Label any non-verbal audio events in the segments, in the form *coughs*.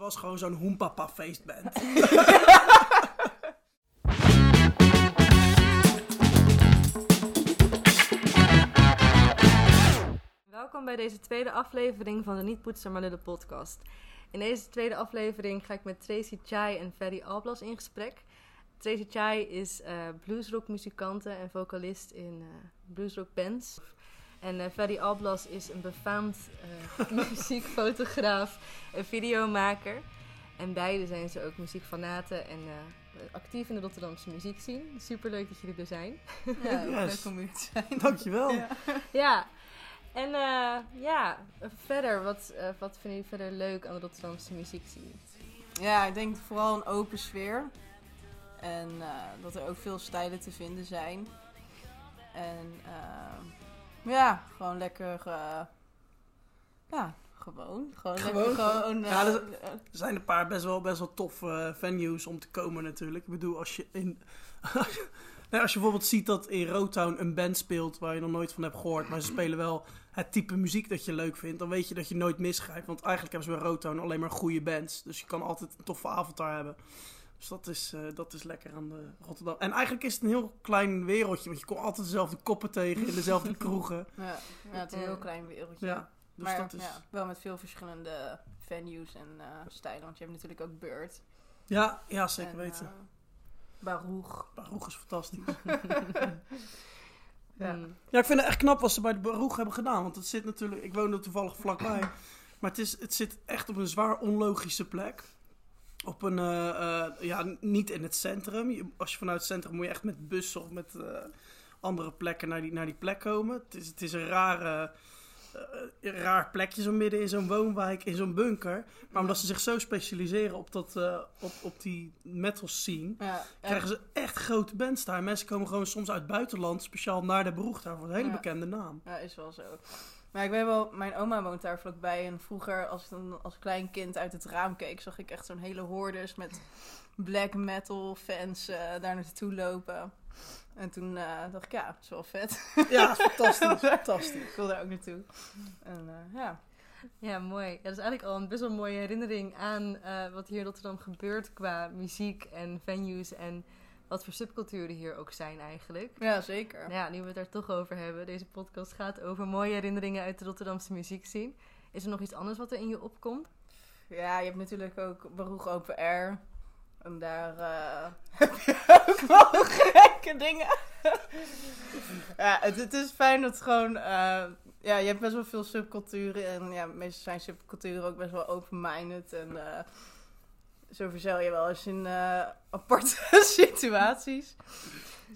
was gewoon zo'n hoempapa feestband. *laughs* Welkom bij deze tweede aflevering van de Niet Poetsen maar Lullen podcast. In deze tweede aflevering ga ik met Tracy Chai en Ferry Alblas in gesprek. Tracy Chai is eh bluesrock muzikante en vocalist in eh bluesrock bands. En Ferry Alblas is een befaamd eh, *laughs* muziekfotograaf en videomaker. En beide zijn ze ook muziekfanaten en eh, actief in de Rotterdamse muziekscene. Super leuk dat jullie er zijn. Ja, *laughs* Yes. leuk om hier te zijn. Dankjewel. Ja. Ja, en eh, ja, verder, wat, eh, wat vinden jullie verder leuk aan de Rotterdamse muziekscene? Ja, ik denk vooral een open sfeer. En eh, dat er ook veel stijlen te vinden zijn. En ja, gewoon lekker. eh, ja, gewoon. Gewoon, Gewoon? lekker. Gewoon, Ja, eh, Er zijn een paar best wel, best wel toffe eh, venues om te komen natuurlijk. Ik bedoel, als je in... *laughs* nee, als je bijvoorbeeld ziet dat in Rotown een band speelt waar je nog nooit van hebt gehoord, maar ze spelen wel het type muziek dat je leuk vindt, dan weet je dat je nooit misgrijpt. Want eigenlijk hebben ze bij Rotown alleen maar goede bands. Dus je kan altijd een toffe avond daar hebben. Dus dat is, eh, dat is lekker aan de Rotterdam. En eigenlijk is het een heel klein wereldje, want je komt altijd dezelfde koppen tegen in dezelfde *laughs* kroegen. ja, ja, het is een heel klein wereldje. Ja, dus maar dat is... ja, wel met veel verschillende venues en eh, stijlen. Want je hebt natuurlijk ook Bird. Ja, ja, zeker en, weten. eh, Baruch. Baruch is fantastisch. *laughs* Ja. Mm. Ja, ik vind het echt knap wat ze bij de Baruch hebben gedaan. Want het zit natuurlijk, ik woon er toevallig vlakbij. Maar het, is, het zit echt op een zwaar onlogische plek. Op een, eh, eh, ja, niet in het centrum. Je- als je vanuit het centrum moet je echt met bussen of met eh, andere plekken naar die, naar die plek komen. Het is, het is een rare, raar plekje zo midden in zo'n woonwijk, in zo'n bunker. Maar omdat ze zich zo specialiseren op, dat, op, op die metal scene Ja, ja, krijgen ze echt grote bands daar. Mensen komen gewoon soms uit het buitenland, speciaal naar de Broeg daar voor een hele Ja. bekende naam. Ja, is wel zo. Maar ik weet wel, mijn oma woont daar vlakbij. En vroeger, als ik dan als klein kind uit het raam keek, zag ik echt zo'n hele hordes met black metal fans eh, daar naartoe lopen. En toen eh, dacht ik, ja, het is wel vet. Ja, fantastisch, *laughs* fantastisch. ik wil daar ook naartoe. En eh, ja. Ja, mooi. Ja, dat is eigenlijk al een best wel mooie herinnering aan eh, wat hier in Rotterdam gebeurt qua muziek en venues en wat voor subculturen hier ook zijn eigenlijk. ja, zeker. Nou ja, nu we het er toch over hebben, deze podcast gaat over mooie herinneringen uit de Rotterdamse muziekscene. Is er nog iets anders wat er in je opkomt? Ja, je hebt natuurlijk ook Baruch Open Air. En daar eh, *laughs* heb je ook wel *laughs* gekke dingen. ja, het, het is fijn dat gewoon... eh, ja, je hebt best wel veel subculturen. En ja, meestal zijn subculturen ook best wel open-minded. En eh, zo verzel je wel eens in eh, aparte *laughs* situaties.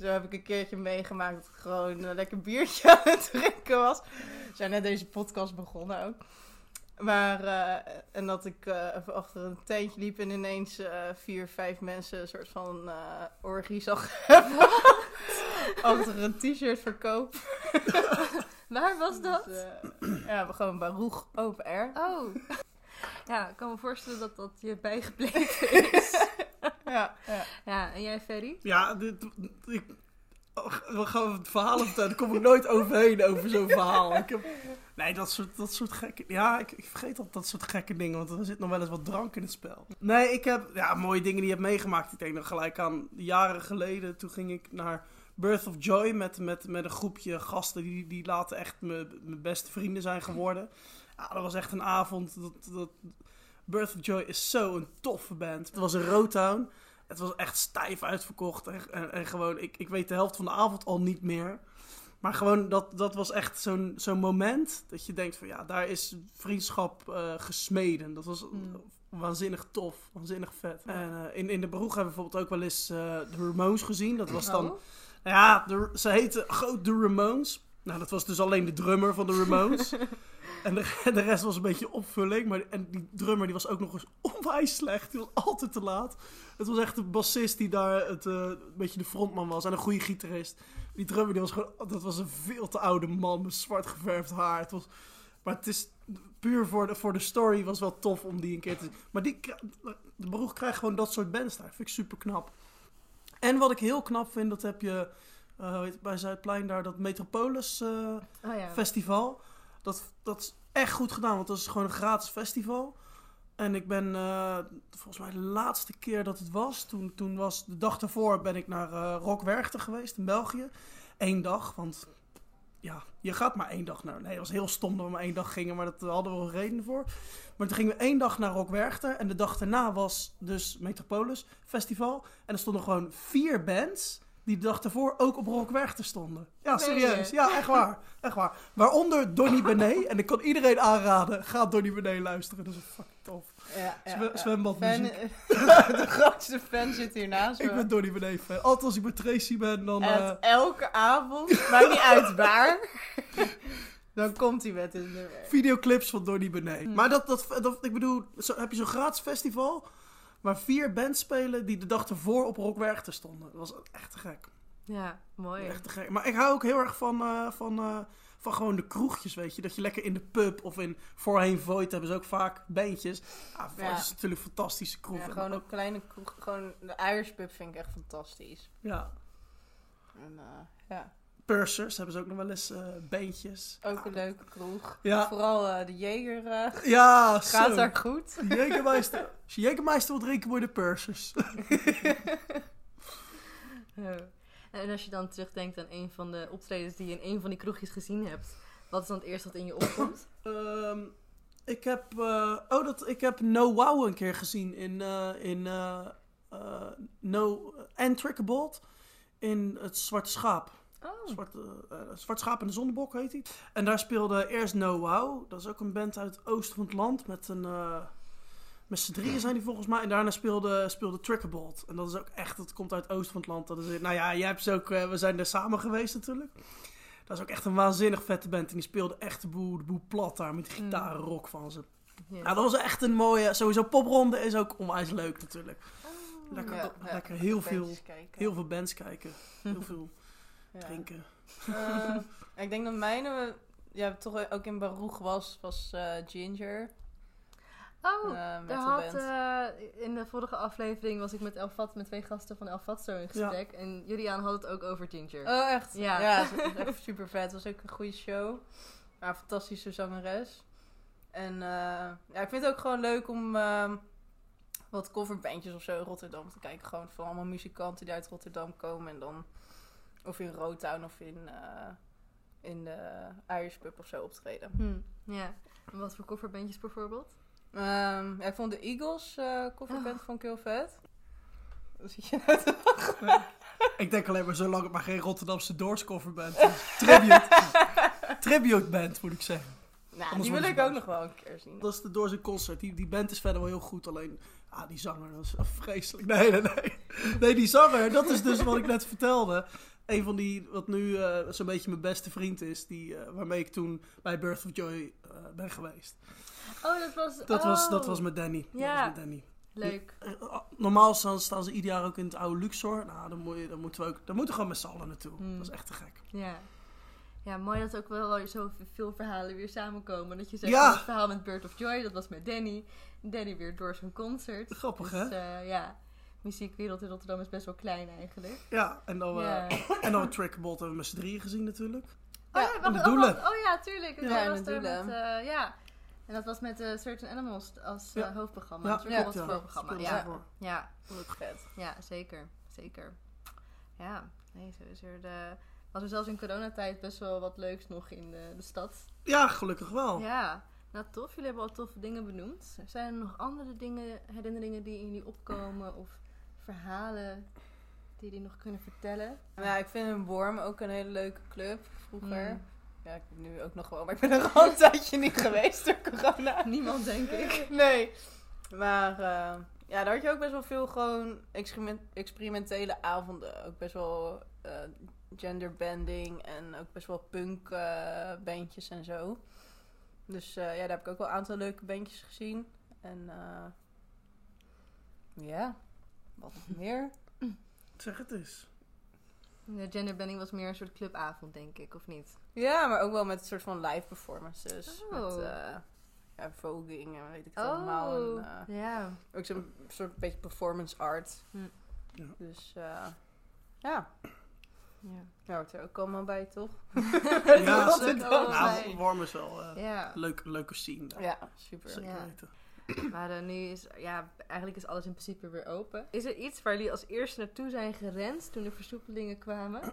Zo heb ik een keertje meegemaakt dat ik gewoon een lekker biertje *laughs* aan het drinken was. We zijn net deze podcast begonnen ook. Maar, eh, en dat ik eh, even achter een tentje liep en ineens eh, vier, vijf mensen een soort van eh orgie zag *laughs* hebben. achter een t-shirt verkoop. Waar was dat? Dus, eh, ja, gewoon Baruch Open Air. Oh. Ja, ik kan me voorstellen dat dat je bijgebleven *laughs* is. Ja, ja. Ja, en jij Ferry? Ja, dit, ik, we gaan het verhaal vertellen. Daar kom ik nooit overheen over zo'n verhaal. Ik heb, nee, dat soort, dat soort gekke... Ja, ik, ik vergeet altijd dat soort gekke dingen, want er zit nog wel eens wat drank in het spel. Nee, ik heb ja, mooie dingen die je hebt meegemaakt. Ik denk nog gelijk aan jaren geleden. Toen ging ik naar Birth of Joy met, met, met een groepje gasten die, die later echt mijn mijn beste vrienden zijn geworden. Ja, dat was echt een avond. Dat, dat, Birth of Joy is zo'n toffe band. Het was een Rotown. Het was echt stijf uitverkocht. En, en, en gewoon, ik, ik weet de helft van de avond al niet meer. Maar gewoon, dat, dat was echt zo'n zo'n moment dat je denkt van ja, daar is vriendschap eh, gesmeden. Dat was Hmm. waanzinnig tof, waanzinnig vet. En eh, in, in de Broeg hebben we bijvoorbeeld ook wel eens eh, de Ramones gezien. Dat was dan, Oh. ja, de, ze heette groot de Ramones. Nou, dat was dus alleen de drummer van de Ramones. *laughs* en de, *laughs* de rest was een beetje opvulling. Maar, en die drummer die was ook nog eens *laughs* onwijs slecht. Die was altijd te laat. Het was echt een bassist die daar het, eh, een beetje de frontman was. En een goede gitarist. Die drummer die was gewoon, dat was een veel te oude man met zwart geverfd haar. Het was, maar het is puur voor de, voor de story was wel tof om die een keer te zien. Maar die, de Broeg krijgt gewoon dat soort bands daar. Vind ik super knap. En wat ik heel knap vind, dat heb je eh, bij Zuidplein daar, dat Metropolis eh, Oh ja. festival. Dat, dat is echt goed gedaan, want dat is gewoon een gratis festival. En ik ben, eh, volgens mij de laatste keer dat het was, toen, toen was de dag daarvoor ben ik naar eh Rock Werchter geweest in België. Eén dag, want ja, je gaat maar één dag naar. Nee, het was heel stom dat we maar één dag gingen, maar dat hadden we wel reden voor. Maar toen gingen we één dag naar Rock Werchter en de dag daarna was dus Metropolis Festival. En er stonden gewoon vier bands die de dag daarvoor ook op Rock Werchter stonden. Ja, serieus. Ja, echt waar. Echt waar. Waaronder Donny *laughs* Benet. En ik kan iedereen aanraden, ga Donny Benet luisteren. Dat is fucking tof. Ja, ja, Zwe- ja. zwembadmuziek. Fan- *laughs* de grootste fan zit hier naast me. Ik ben Donny Benet fan. Altijd als ik bij Tracy ben, dan... eh, elke avond, maakt niet uit waar, *laughs* dan komt hij met een nummer. videoclips van Donny Benet. Maar dat, dat, dat, ik bedoel, zo, heb je zo'n gratis festival... waar vier bands spelen die de dag ervoor op Rock Werchter stonden. Dat was echt te gek. Ja, mooi. Echt te gek. Maar ik hou ook heel erg van, eh, van, eh, van gewoon de kroegjes, weet je. Dat je lekker in de pub of in voorheen Void hebben ze ook vaak bandjes. Void Ja. is natuurlijk een fantastische kroeg. Ja, gewoon een kleine kroeg, gewoon de Irish pub vind ik echt fantastisch. ja. En, eh, ja, Pursers hebben ze ook nog wel eens eh bandjes. ook een leuke kroeg. Ja, Vooral eh, de Jager eh, ja gaat zo. daar goed. Jägermeister. Als je Jägermeister wil drinken, moet je de Pursers. *laughs* En als je dan terugdenkt aan een van de optredens die je in een van die kroegjes gezien hebt, wat is dan het eerste wat in je opkomt? *coughs* Ehm, ik heb, oh, dat, ik heb No Wow een keer gezien in, in No en Trickerbolt in het Zwarte Schaap. Oh, Zwarte, eh, Zwart Schaap en de Zonnebok heet hij. En daar speelde eerst No Wow. Dat is ook een band uit het oosten van het land. Met een... eh, met z'n drieën zijn die volgens mij. En daarna speelde, speelde Trickerbolt. En dat is ook echt... Dat komt uit het oosten van het land. Dat is, nou ja, jij hebt ze ook... we zijn er samen geweest natuurlijk. Dat is ook echt een waanzinnig vette band. En die speelde echt de boel, de boel plat daar. Met die Mm. gitarenrock van ze. ja. Nou, dat was echt een mooie... Sowieso popronde is ook onwijs leuk natuurlijk. Lekker, Ja, dat- ja, lekker heel veel, heel veel bands kijken. Heel *laughs* veel Ja. drinken. Eh, ik denk dat mijne, ja, toch ook in Baruch was, was eh, Ginger. Oh, eh, daar metalband. had, eh, in de vorige aflevering was ik met Elfat, met twee gasten van Elfat zo in gesprek. En Julian had het ook over Ginger. Oh, echt? Ja. Ja, het was echt *laughs* super vet. Het was ook een goede show. Ja, een fantastische zangeres. En eh, ja, ik vind het ook gewoon leuk om ehm, wat coverbandjes of zo in Rotterdam te kijken. Gewoon van allemaal muzikanten die uit Rotterdam komen. En dan of in Rotown of in, eh, in de Irish Pub of zo optreden. Hm, ja. En wat voor kofferbandjes bijvoorbeeld? Ehm, ja, ik vond de Eagles eh coverband vond ik heel vet. *laughs* Wat zit je nou te lachen? Ik denk alleen maar zolang het maar geen Rotterdamse Doors coverband is. *laughs* Tribute. Tribute band, moet ik zeggen. Nou, Anders die wil ik ook nog wel een keer zien. Dat is de Doors in concert. Die, die band is verder wel heel goed. Alleen, ah, die zanger, dat is vreselijk. Nee, nee, nee. Nee, die zanger, dat is dus wat ik net vertelde. Een van die, wat nu eh, zo'n beetje mijn beste vriend is. Die, eh, waarmee ik toen bij Birth of Joy eh, ben geweest. Oh, dat was... Dat, was, dat oh, was met Danny. Dat Ja. was met Danny. Leuk. Ah, Normaal staan, ze ieder jaar ook in het oude Luxor. Nou, dan, moet je, dan moeten we ook, dan moeten we gewoon met z'n allen naartoe. Hmm. Dat is echt te gek. Ja. Ja, mooi dat ook wel zo veel verhalen weer samenkomen. Dat je zegt, Ja. het verhaal met Bird of Joy, dat was met Danny. Danny weer door zijn concert. Grappig, Dus hè? ja, muziekwereld in Rotterdam is best wel klein eigenlijk. Ja, en dan, eh Ja. *coughs* en dan Trackbot hebben we met z'n drieën gezien natuurlijk. Oh Ja, ja, en wacht, de oh, Doelen. oh ja, tuurlijk. Ja, Ja, en was de daar Doelen. met, eh, ja. En dat was met eh, Certain Animals als eh, Ja. hoofdprogramma. Ja, Ja, het ja. voorprogramma. Ja. Ja, Leuk vet. ja, zeker. Zeker. Ja, nee, zo is er de... Was er zelfs in coronatijd best wel wat leuks nog in de, de stad. Ja, gelukkig wel. Ja, nou tof. Jullie hebben al toffe dingen benoemd. Zijn er nog andere dingen, herinneringen die in jullie opkomen? Of verhalen die jullie nog kunnen vertellen? Ja, ik vind een Worm ook een hele leuke club vroeger. Mm. Ja, ik nu ook nog wel, maar ik ben er al een tijdje niet *laughs* geweest door corona. Niemand, denk ik. Nee. Maar eh, ja, daar had je ook best wel veel gewoon experiment, experimentele avonden. Ook best wel eh genderbending en ook best wel punk eh, bandjes en zo. Dus ja, daar heb ik ook wel een aantal leuke bandjes gezien. En ja, wat nog meer? Zeg het eens. De genderbending was meer een soort clubavond, denk ik, of niet? Ja, maar ook wel met een soort van live performances. Oh. Met eh ja, voging en weet ik het allemaal. En, eh, ja. ook zo'n soort beetje performance art. Hm. Ja. Dus eh, ja, Ja. daar hoort er ook allemaal bij, toch? *laughs* Ja, dat zeker. ook wel Nou. Worm is wel eh ja. leuk, leuke scene. daar. Ja, super. Zeker Ja. weten. *clears throat* Maar eh, nu is, ja, eigenlijk is alles in principe weer open. Is er iets waar jullie als eerste naartoe zijn gerend toen de versoepelingen kwamen? *clears throat*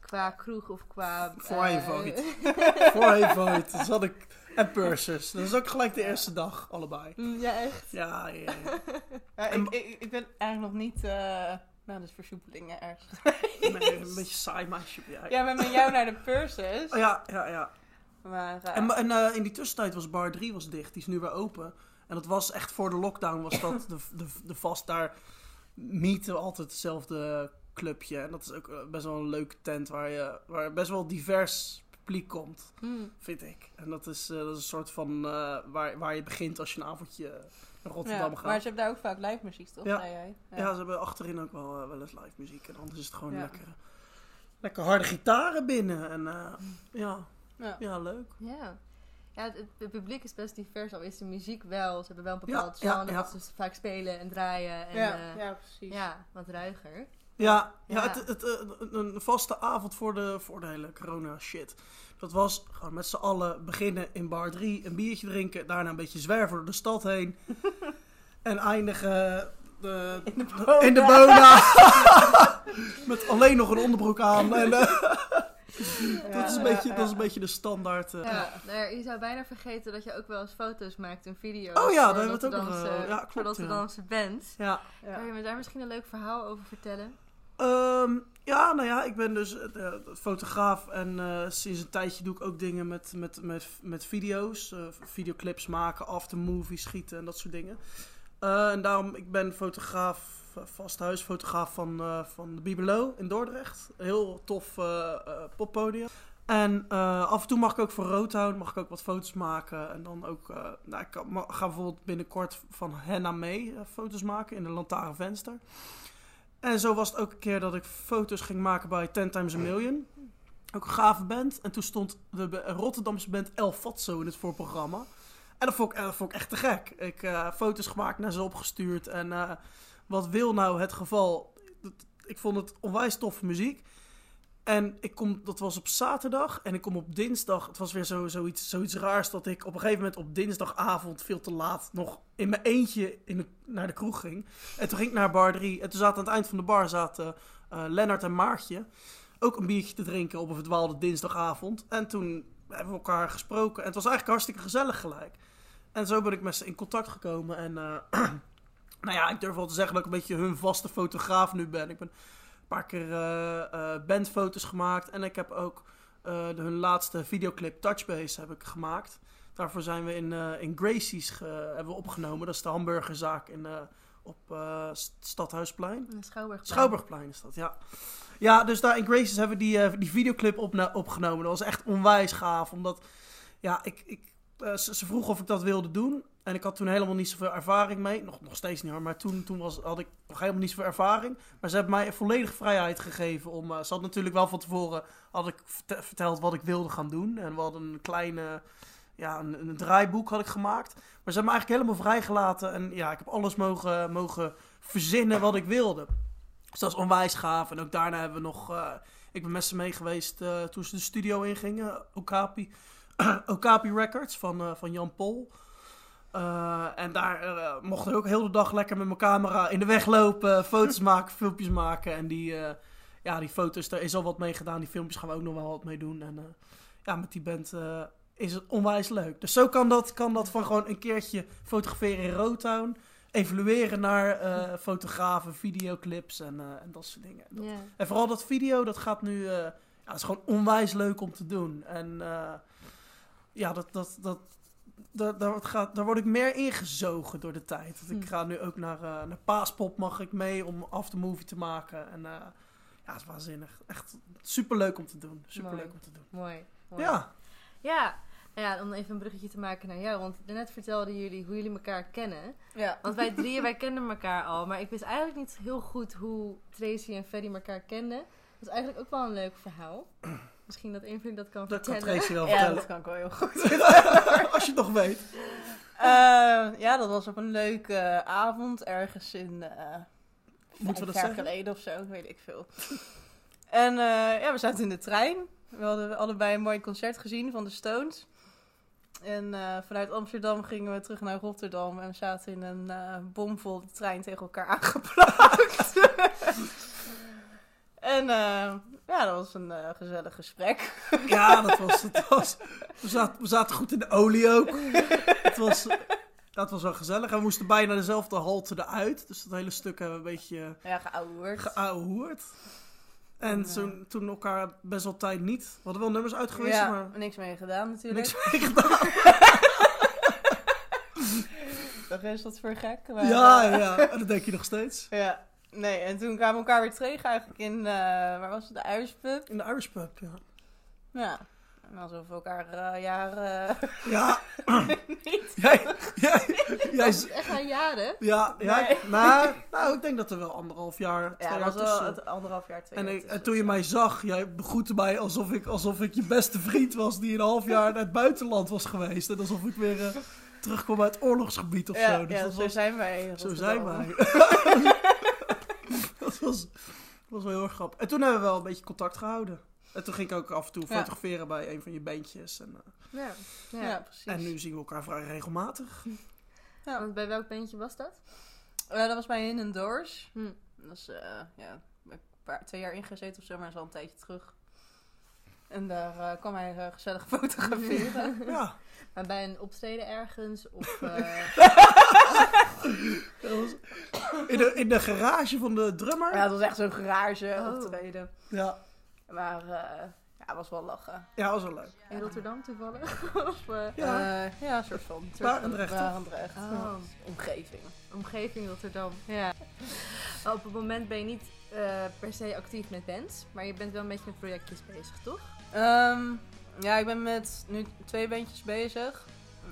Qua kroeg of qua... Voor eh, je vote. *laughs* Voor je vote. Dus had ik... En purses. Dat is ook gelijk de eerste dag, allebei. Mm, ja, echt. Ja, ja, ja. *laughs* Ja, En- ik, ik, ik ben eigenlijk nog niet uh, naar de versoepelingen ergens. *laughs* Nee, een beetje saai meisje ben jij. Ja, maar met jou naar de purses. Oh, ja, ja, ja. Maar, En, en eh, in die tussentijd was bar 3 was dicht. Die is nu weer open. En dat was echt voor de lockdown was dat de, de, de vast daar meeten altijd hetzelfde clubje. En dat is ook eh, best wel een leuke tent waar, je, waar best wel divers publiek komt, Mm. vind ik. En dat is, eh, dat is een soort van eh, waar, waar je begint als je een avondje naar Rotterdam ja, gaat. maar ze hebben daar ook vaak live muziek, toch? Ja. Zei jij? Ja. ze hebben achterin ook wel, wel eens live muziek. En anders is het gewoon Ja. lekker, lekker harde gitaren binnen. En ja, Ja. ja, leuk. Ja. Ja, het, het publiek is best divers, al is de muziek wel. Ze hebben wel een bepaald ja, genre ja. dat ze vaak spelen en draaien. En, Ja, ja, ja, precies. ja, wat ruiger. Ja, ja. Ja. Het, het, eh, een vaste avond voor de, voor de hele corona shit. Dat was gewoon met z'n allen beginnen in bar 3, een biertje drinken, daarna een beetje zwerven door de stad heen. *laughs* en eindigen de, In de Bona. in de Bona. *laughs* met alleen nog een onderbroek aan. En, eh, *laughs* dat, is een beetje, dat is een beetje de standaard. eh. Ja, nou ja, je zou bijna vergeten dat je ook wel eens foto's maakt en video's. Oh ja, voor daar hebben we het ook nog, eh, ja, klopt, Voor de ja. Rotterdamse band. ja. Kan je me daar misschien een leuk verhaal over vertellen? Ehm, ja, nou ja, ik ben dus eh, fotograaf en eh, sinds een tijdje doe ik ook dingen met, met, met, met video's. eh, videoclips maken, aftermovies schieten en dat soort dingen. Eh, en daarom, ik ben fotograaf, eh, vasthuisfotograaf van, eh, van de Bibelo in Dordrecht. Heel tof eh, eh, poppodium. En af en toe mag ik ook voor Roadhound mag ik ook wat foto's maken. En dan ook, nou, ik ga bijvoorbeeld binnenkort van Henna mee foto's maken in de Lantaarnvenster. En zo was het ook een keer dat ik foto's ging maken bij Ten Times a Million. Ook een gave band. En toen stond de Rotterdamse band El Fatso in het voorprogramma. En dat vond ik, dat vond ik echt te gek. Ik eh foto's gemaakt, naar ze opgestuurd. En wat wil nou het geval? Ik vond het onwijs toffe muziek. En ik kom, dat was op zaterdag. En ik kom op dinsdag. Het was weer zo, zoiets, zoiets raars dat ik op een gegeven moment op dinsdagavond veel te laat nog in mijn eentje in de, naar de kroeg ging. En toen ging ik naar bar 3. En toen zaten aan het eind van de bar zaten eh Lennart en Maartje. Ook een biertje te drinken op een verdwaalde dinsdagavond. En toen hebben we elkaar gesproken. En het was eigenlijk hartstikke gezellig gelijk. En zo ben ik met ze in contact gekomen. En eh, *clears throat* nou ja, ik durf wel te zeggen dat ik een beetje hun vaste fotograaf nu ben. Ik ben een paar keer eh, eh, bandfoto's gemaakt. En ik heb ook eh, de, hun laatste videoclip Touchbase heb ik gemaakt. Daarvoor zijn we in, in Gracie's ge- hebben we opgenomen. Dat is de hamburgerzaak in, op St- Stadhuisplein. In Schouwburg. Schouwburgplein is dat, ja. Ja, dus daar in Graces hebben we die, die videoclip opna- opgenomen. Dat was echt onwijs gaaf, omdat... Ja, ik, ik, ze, ze vroeg of ik dat wilde doen. En ik had toen helemaal niet zoveel ervaring mee. Nog, nog steeds niet hoor, maar toen, toen was, had ik nog helemaal niet zoveel ervaring. Maar ze hebben mij volledige vrijheid gegeven om... eh, ze had natuurlijk wel van tevoren had ik verte- verteld wat ik wilde gaan doen. En we hadden een kleine... Ja, een, een draaiboek had ik gemaakt. Maar ze hebben me eigenlijk helemaal vrijgelaten. En ja, ik heb alles mogen, mogen verzinnen wat ik wilde. Dus dat is onwijs gaaf. En ook daarna hebben we nog... eh, ik ben met ze mee geweest eh, toen ze de studio ingingen. Okapi, *clears throat* Okapi Records van, van Jan Pol. Eh, en daar eh, mochten we ook heel de dag lekker met mijn camera in de weg lopen. *laughs* Foto's maken, filmpjes maken. En die, eh, ja, die foto's, daar is al wat mee gedaan. Die filmpjes gaan we ook nog wel wat mee doen. En ja, met die band is het onwijs leuk. Dus zo kan dat, kan dat van gewoon een keertje fotograferen in Rotown. Evolueren naar *laughs* fotografen, videoclips en, en dat soort dingen. Dat- en vooral dat video, dat gaat nu... ja, dat is gewoon onwijs leuk om te doen. En ja, dat, dat, dat, dat, daar, wordt- gaat, daar word ik meer ingezogen door de tijd. Want ik Hm. ga nu ook naar, eh naar Paaspop mag ik mee om aftermovie te maken. En eh, ja, het is waanzinnig. Echt superleuk om te doen. Superleuk Mooi. om te doen. Mooi. mooi. Ja. Ja. Nou ja, om even een bruggetje te maken naar jou. Want net vertelden jullie hoe jullie elkaar kennen. Ja. Want wij *laughs* drieën, wij kenden elkaar al. Maar ik wist eigenlijk niet heel goed hoe Tracy en Freddy elkaar kenden. Dat is eigenlijk ook wel een leuk verhaal. Misschien dat een van dat kan Dat kan vertellen. Tracy wel Ja, vertellen. dat kan ik wel heel *laughs* goed. Als je het nog weet. Eh, ja, dat was op een leuke avond ergens in. eh Moeten we dat jaar zeggen? geleden of zo, weet ik veel. En eh, ja, we zaten in de trein. We hadden allebei een mooi concert gezien van de Stones. En eh, vanuit Amsterdam gingen we terug naar Rotterdam en we zaten in een eh bomvolle trein tegen elkaar *laughs* aangeplakt. *laughs* en eh, ja, dat was een eh, gezellig gesprek. *laughs* Ja, dat was, dat was we, zaten, we zaten goed in de olie ook. Het was, dat was wel gezellig. En we moesten bijna dezelfde halte eruit. Dus dat hele stuk hebben we een beetje Ja, geouwehoerd. geouwehoerd. En Ja. toen, toen elkaar best wel tijd niet. We hadden wel nummers uitgewist, ja, maar niks mee gedaan natuurlijk. niks mee gedaan. *laughs* Dat is dat voor gek. maar, Ja, eh, ja, en dat denk je nog steeds. ja. Nee, en toen kwamen we elkaar weer tegen eigenlijk in, eh, waar was het, de Irish In de Irish pub, ja. Ja. En alsof we elkaar eh, jaren Ja, *laughs* niet... *laughs* jij, jij, *laughs* jij, is echt al jaren. ja, ja, Nee. nou, nou, ik denk dat er wel anderhalf jaar, twee Ja, jaar was wel tussen. het anderhalf jaar, twee En, jaar ik, en toen je mij zag, jij begroette mij alsof ik, alsof ik je beste vriend was die een half jaar naar het buitenland was geweest. En alsof ik weer eh, terugkwam uit oorlogsgebied of ja, zo. Dus ja, dat zo was, zijn wij. zo zijn wij. Dat, *laughs* was, was wel heel erg grappig. En toen hebben we wel een beetje contact gehouden. En toen ging ik ook af en toe Ja. fotograferen bij een van je bandjes. En, eh, Ja. ja. Ja, precies. en nu zien we elkaar vrij regelmatig. Ja. Want bij welk bandje was dat? Eh, dat was bij In Doors. Hm. Dat is, eh, ja, een paar, twee jaar ingezeten of zo, maar dat is al een tijdje terug. En daar eh, kwam hij eh, gezellig *laughs* fotograferen. Ja, Maar bij een optreden ergens of... eh, *laughs* dat was in, de, in de garage van de drummer. ja, het was echt zo'n garage Oh. optreden. Ja, Maar eh ja, het was wel lachen. ja dat was wel leuk. in Rotterdam toevallig? *laughs* of, eh, Ja. Ja, een soort van. Barendrecht? Barendrecht. Oh. Omgeving. omgeving Rotterdam. Ja. *laughs* Op het moment ben je niet eh, per se actief met bands, maar je bent wel een beetje met projectjes bezig, toch? Ehm, ja, ik ben met nu twee bandjes bezig.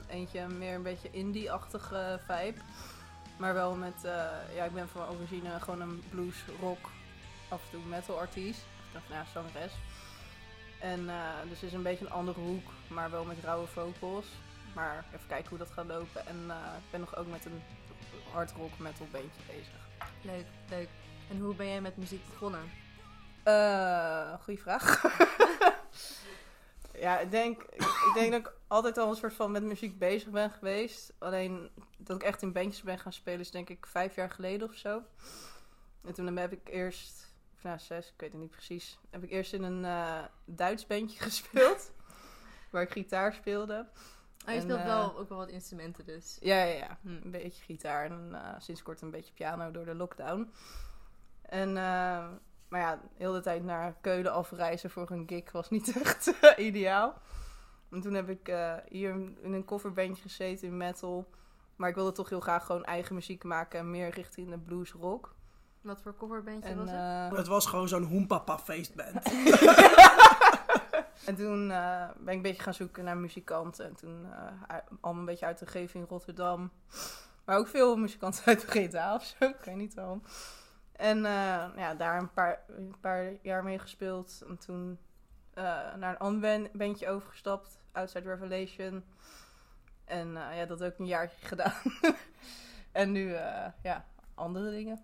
Eentje meer een beetje indie-achtige vibe. Maar wel met, eh, ja, ik ben van origine gewoon een blues, rock, af en toe metal artiest. Of nou, zangeres. En eh, dus is een beetje een andere hoek, maar wel met rauwe vocals. Maar even kijken hoe dat gaat lopen. En ik ben nog ook met een hard rock metal bandje bezig. Leuk, leuk. En hoe ben jij met muziek begonnen? Eh goeie vraag. *laughs* ja, ik denk, ik denk dat ik altijd al een soort van met muziek bezig ben geweest. Alleen dat ik echt in bandjes ben gaan spelen is denk ik vijf jaar geleden of zo. En toen heb ik eerst, of nou zes, ik weet het niet precies, heb ik eerst in een eh, Duits bandje *laughs* gespeeld. waar ik gitaar speelde. Oh, je En, speelt eh, wel ook wel wat instrumenten dus. Ja, ja, ja. Hm. Een beetje gitaar en eh, sinds kort een beetje piano door de lockdown. En, eh, maar ja, heel de tijd naar Keulen afreizen voor een gig was niet *laughs* echt ideaal. En toen heb ik eh, hier in een coverbandje gezeten in metal. Maar ik wilde toch heel graag gewoon eigen muziek maken en meer richting de blues rock. Wat voor coverbandje En, was het? Het was gewoon zo'n hoempapa feestband. *laughs* en toen eh, ben ik een beetje gaan zoeken naar muzikanten. En toen eh, allemaal een beetje uit de omgeving Rotterdam. Maar ook veel muzikanten *laughs* uit Breda of zo. Ik weet niet waarom. En eh, ja, daar een paar, een paar jaar mee gespeeld. En toen eh, naar een ander ban- bandje overgestapt. Outside Revelation. En eh, ja, dat ook een jaar *laughs* gedaan. en nu, eh, ja, andere dingen.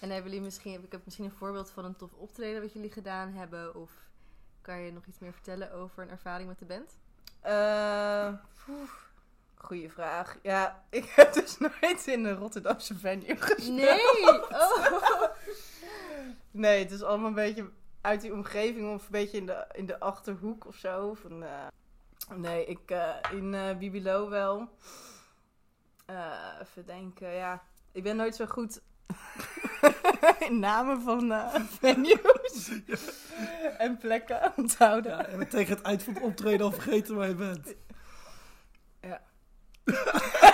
En hebben jullie misschien, ik heb misschien een voorbeeld van een tof optreden wat jullie gedaan hebben? Of kan je nog iets meer vertellen over een ervaring met de band? Poeh, goeie vraag. Ja, *laughs* ik heb dus nooit in een Rotterdamse venue gespeeld. Nee! Oh. *laughs* Nee, het is allemaal een beetje uit die omgeving of een beetje in de, in de achterhoek of zo. Van, eh, nee, ik eh, in Bibilo wel. Even denken, ja. Ik ben nooit zo goed *laughs* namen van eh, venues en plekken onthouden. Ja, en tegen het eind van het optreden al vergeten waar je bent. *laughs*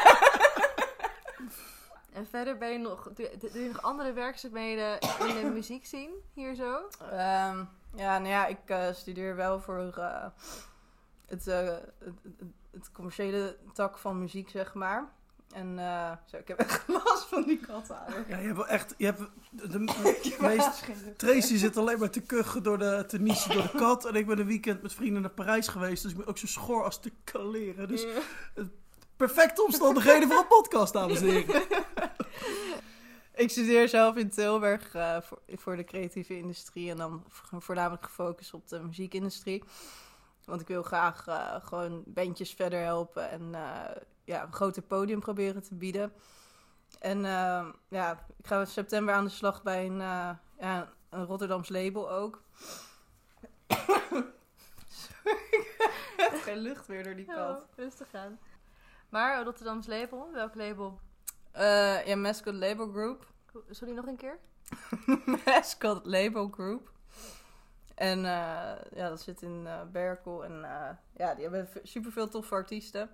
En verder ben je nog, doe, doe je nog andere werkzaamheden in de muziek zien hier zo? Ehm, ja, nou ja, ik eh, studeer wel voor eh, het, eh, het, het, het commerciële tak van muziek, zeg maar. En eh, zo, ik heb echt *laughs* last van die katten. Ja, je hebt wel echt... Je hebt de, *laughs* meest... Tracy zit alleen maar te kuchen door de, te niezen door de kat. En ik ben een weekend met vrienden naar Parijs geweest. Dus ik ben ook zo schor als te kaleren. Dus perfecte omstandigheden voor een podcast, dames en heren. *laughs* Ik studeer zelf in Tilburg eh, voor, voor de creatieve industrie en dan vo- voornamelijk gefocust op de muziekindustrie. Want ik wil graag eh, gewoon bandjes verder helpen en eh, ja, een groter podium proberen te bieden. En eh, ja, ik ga in september aan de slag bij een, eh, ja, een Rotterdams label ook. Sorry, *laughs* ik heb geen lucht meer door die kant. Oh, rustig aan. Maar Rotterdams label, welk label? Eh, ja, Mascot Label Group. Sorry, nog een keer? *laughs* Mascot Label Group. En eh, ja, dat zit in eh Berkel. En eh, ja, die hebben superveel toffe artiesten.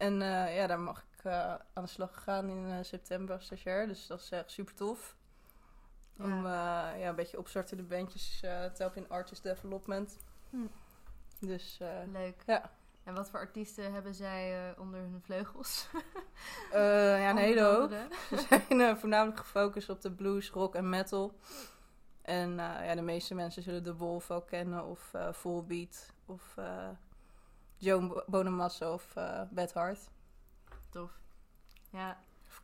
En eh, ja, daar mag ik eh, aan de slag gaan in eh, september stagiair. Dus dat is echt super tof. Om ja, een beetje opstartende bandjes te helpen in artist development. Hm. Dus Leuk. Ja. En wat voor artiesten hebben zij onder hun vleugels? ja, een *laughs* hele hoop. *laughs* Ze zijn voornamelijk gefocust op de blues, rock en metal. En ja, de meeste mensen zullen de Wolf wel kennen, of eh Full Beat, of Joe Bo- Bonamassa of eh Bad Heart. Tof. Ja. Of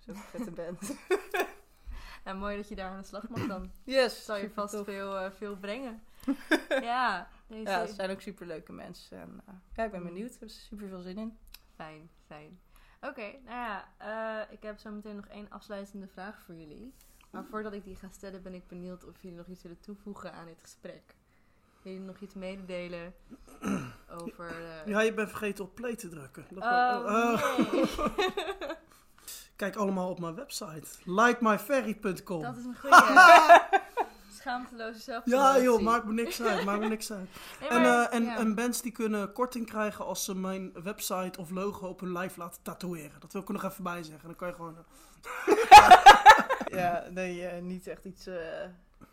is ook een vette band. *laughs* *laughs* ja, mooi dat je daar aan de slag mag dan. Yes! Zal je vast tof. veel, eh, veel brengen. *laughs* ja, deze Ja, ze zijn ook super leuke mensen. En, eh, ja, ik ben benieuwd. Ik heb er super veel zin in. Fijn, fijn. Oké, nou ja, ik heb zo meteen nog één afsluitende vraag voor jullie. Maar voordat ik die ga stellen, ben ik benieuwd of jullie nog iets willen toevoegen aan dit gesprek. Willen jullie nog iets mededelen *clears throat* over... eh, Ja, je bent vergeten op play te drukken. Dat Oh, oh. nee. *laughs* Kijk allemaal op mijn website. Likemyferry.com. Dat is een goede *laughs* schaamteloze zelf. Ja joh, maakt me niks uit. Maakt me niks uit. *laughs* En, eh, en, ja. en bands die kunnen korting krijgen als ze mijn website of logo op hun live laten tatoeëren. Dat wil ik er nog even bij zeggen. Dan kan je gewoon... eh, Ja, nee, eh, niet echt iets eh,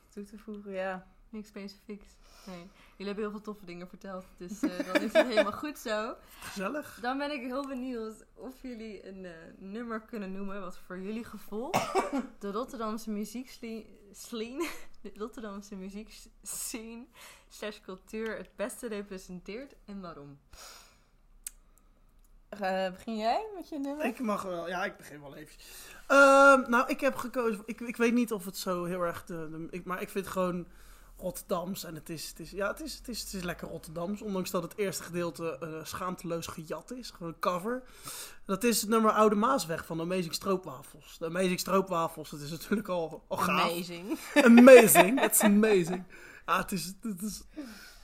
toe te voegen, ja. Niks specifieks. Nee. Jullie hebben heel veel toffe dingen verteld, dus eh, dan is het helemaal *laughs* goed zo. gezellig. Dan ben ik heel benieuwd of jullie een eh, nummer kunnen noemen wat voor jullie gevoel *coughs* de Rotterdamse muziekscene, *laughs* de Rotterdamse muziekscene slash cultuur het beste representeert en waarom. Begin jij met je nummer? Ik mag wel, ja, ik begin wel even. Ehm, nou, ik heb gekozen. Ik, ik weet niet of het zo heel erg. De, de- ik, maar ik vind gewoon Rotterdams. En het is, het is, ja, het is, het is, het is lekker Rotterdams. Ondanks dat het eerste gedeelte eh, schaamteloos gejat is. Gewoon een cover. Dat is het nummer Oude Maasweg van de Amazing Stroopwafels. De Amazing Stroopwafels, dat is natuurlijk al, al gaaf. Amazing. Amazing. It's amazing. Ja, het is, het is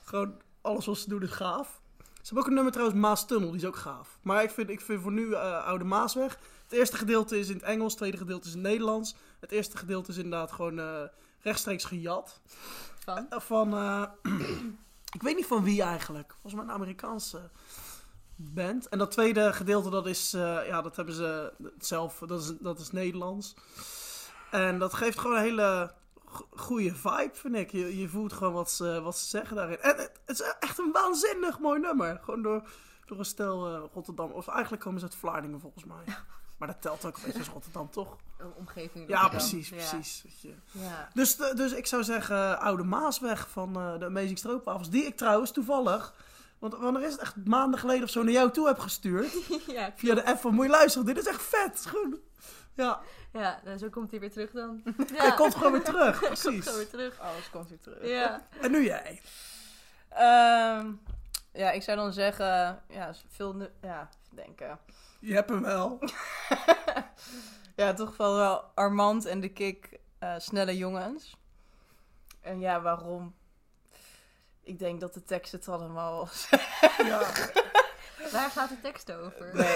gewoon alles wat ze doen is gaaf. Ze hebben ook een nummer trouwens, Maas Tunnel, die is ook gaaf. Maar ik vind, ik vind voor nu eh, Oude Maasweg. Het eerste gedeelte is in het Engels, het tweede gedeelte is in het Nederlands. Het eerste gedeelte is inderdaad gewoon eh, rechtstreeks gejat. Van? Eh, van, eh, *clears throat* ik weet niet van wie eigenlijk. Volgens mij een Amerikaanse band. En dat tweede gedeelte, dat is, eh, ja, dat hebben ze zelf, dat is, dat is Nederlands. En dat geeft gewoon een hele go- goede vibe, vind ik. Je, je voelt gewoon wat ze, wat ze zeggen daarin. En het, het is echt een waanzinnig mooi nummer. Gewoon door, door een stel Rotterdam. Of eigenlijk komen ze uit Vlaardingen, volgens mij. Maar dat telt ook een beetje als Rotterdam, toch? Een omgeving. Ja, precies, Ja. precies. Weet je. Ja. Dus, dus ik zou zeggen, Oude Maasweg van eh, de Amazing Stroopwafels. Die ik trouwens toevallig, want wanneer is het echt maanden geleden of zo, naar jou toe heb gestuurd. *laughs* ja, Via de app van, moet je luisteren, dit is echt vet. Gewoon- Ja, ja, nou, zo komt hij weer terug dan. *laughs* hij komt gewoon weer terug, *laughs* hij komt precies. gewoon weer terug. Alles komt weer terug. Ja. En nu jij. Ehm, ja, ik zou dan zeggen, ja, veel, ja, denken. Je hebt hem wel. *laughs* Ja, toch wel wel Armand en de Kik, eh, snelle jongens. En ja, waarom? Ik denk dat de tekst het allemaal was. Ja. *laughs* Waar gaat de tekst over? Nee.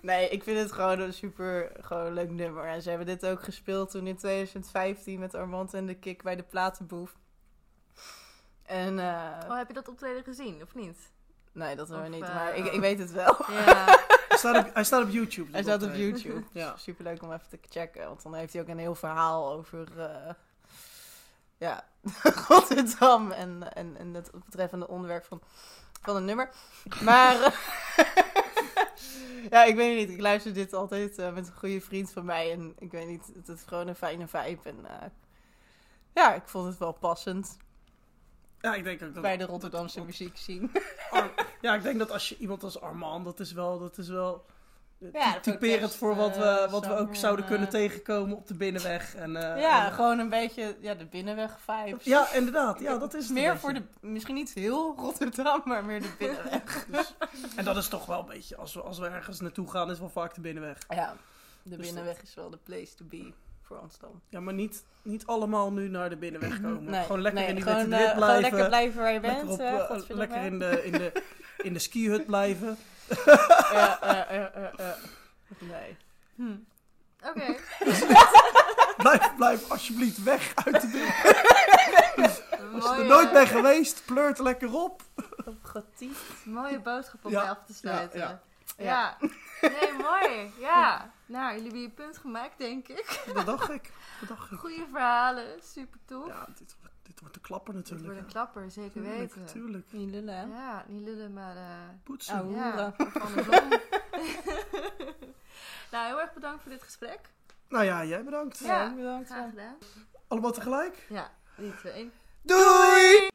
*laughs* nee, ik vind het gewoon een super gewoon leuk nummer. En ze hebben dit ook gespeeld toen in 2015 met Armand en de Kik bij de Platenboef. En, eh, Oh, heb je dat optreden gezien, of niet? Nee, dat hebben we niet, eh, maar ik, ik weet het wel. Ja. *laughs* Hij, staat op, hij staat op YouTube. Hij staat op. YouTube. *laughs* Ja. Super leuk om even te checken, want dan heeft hij ook een heel verhaal over eh, ja, *laughs* Rotterdam en, en, en het betreffende onderwerp van, van het nummer. Maar eh, ja, ik weet niet. Ik luister dit altijd eh, met een goede vriend van mij en ik weet niet, het is gewoon een fijne vibe. En eh, ja, ik vond het wel passend Ja, ik denk ook dat... bij de Rotterdamse muziek zien. Ar- ja, ik denk dat als je iemand als Armand, dat is wel... Dat is wel Ja, voor typerend voor wat we, eh, wat we ook zouden eh, kunnen tegenkomen op de binnenweg. En, eh, ja, en- gewoon een beetje ja, de binnenweg vibes. ja, inderdaad. Ja, dat is meer voor de, misschien niet heel Rotterdam, maar meer de binnenweg. *laughs* En dat is toch wel een beetje, als we, als we ergens naartoe gaan, is wel vaak de binnenweg. ja, de Dus binnenweg is wel de place to be voor ons dan. Ja, maar niet, niet allemaal nu naar de binnenweg komen. Nee, gewoon lekker nee, in die gewoon, witte wit Gewoon blijven. lekker blijven waar je bent. lekker op, eh, lekker in de, in de, in de skihut blijven. *laughs* Ja, eh, eh, eh, eh. Nee. Hm. Oké. *laughs* Blijf, blijf alsjeblieft weg uit de binnenweg. Als je er nooit bent geweest, pleurt lekker op. Op getiefd. Mooie boodschap om Ja, mee af te sluiten. ja, Ja, Nee, mooi. Ja. Nou, jullie hebben je punt gemaakt, denk ik. Dat dacht ik. Dat dacht ik. Goede verhalen, super tof. Ja, dit, wordt- dit wordt de klapper natuurlijk. wordt een klapper, zeker Tuurlijk, weten. Tuurlijk. Niet lullen, hè? Ja, niet lullen, maar... eh, Poetsen. Oh. ja, van de zon. nou, heel erg bedankt voor dit gesprek. Nou ja, jij bedankt. Ja. bedankt. Graag gedaan. Allemaal tegelijk? Ja, 3, 2, 1. Doei!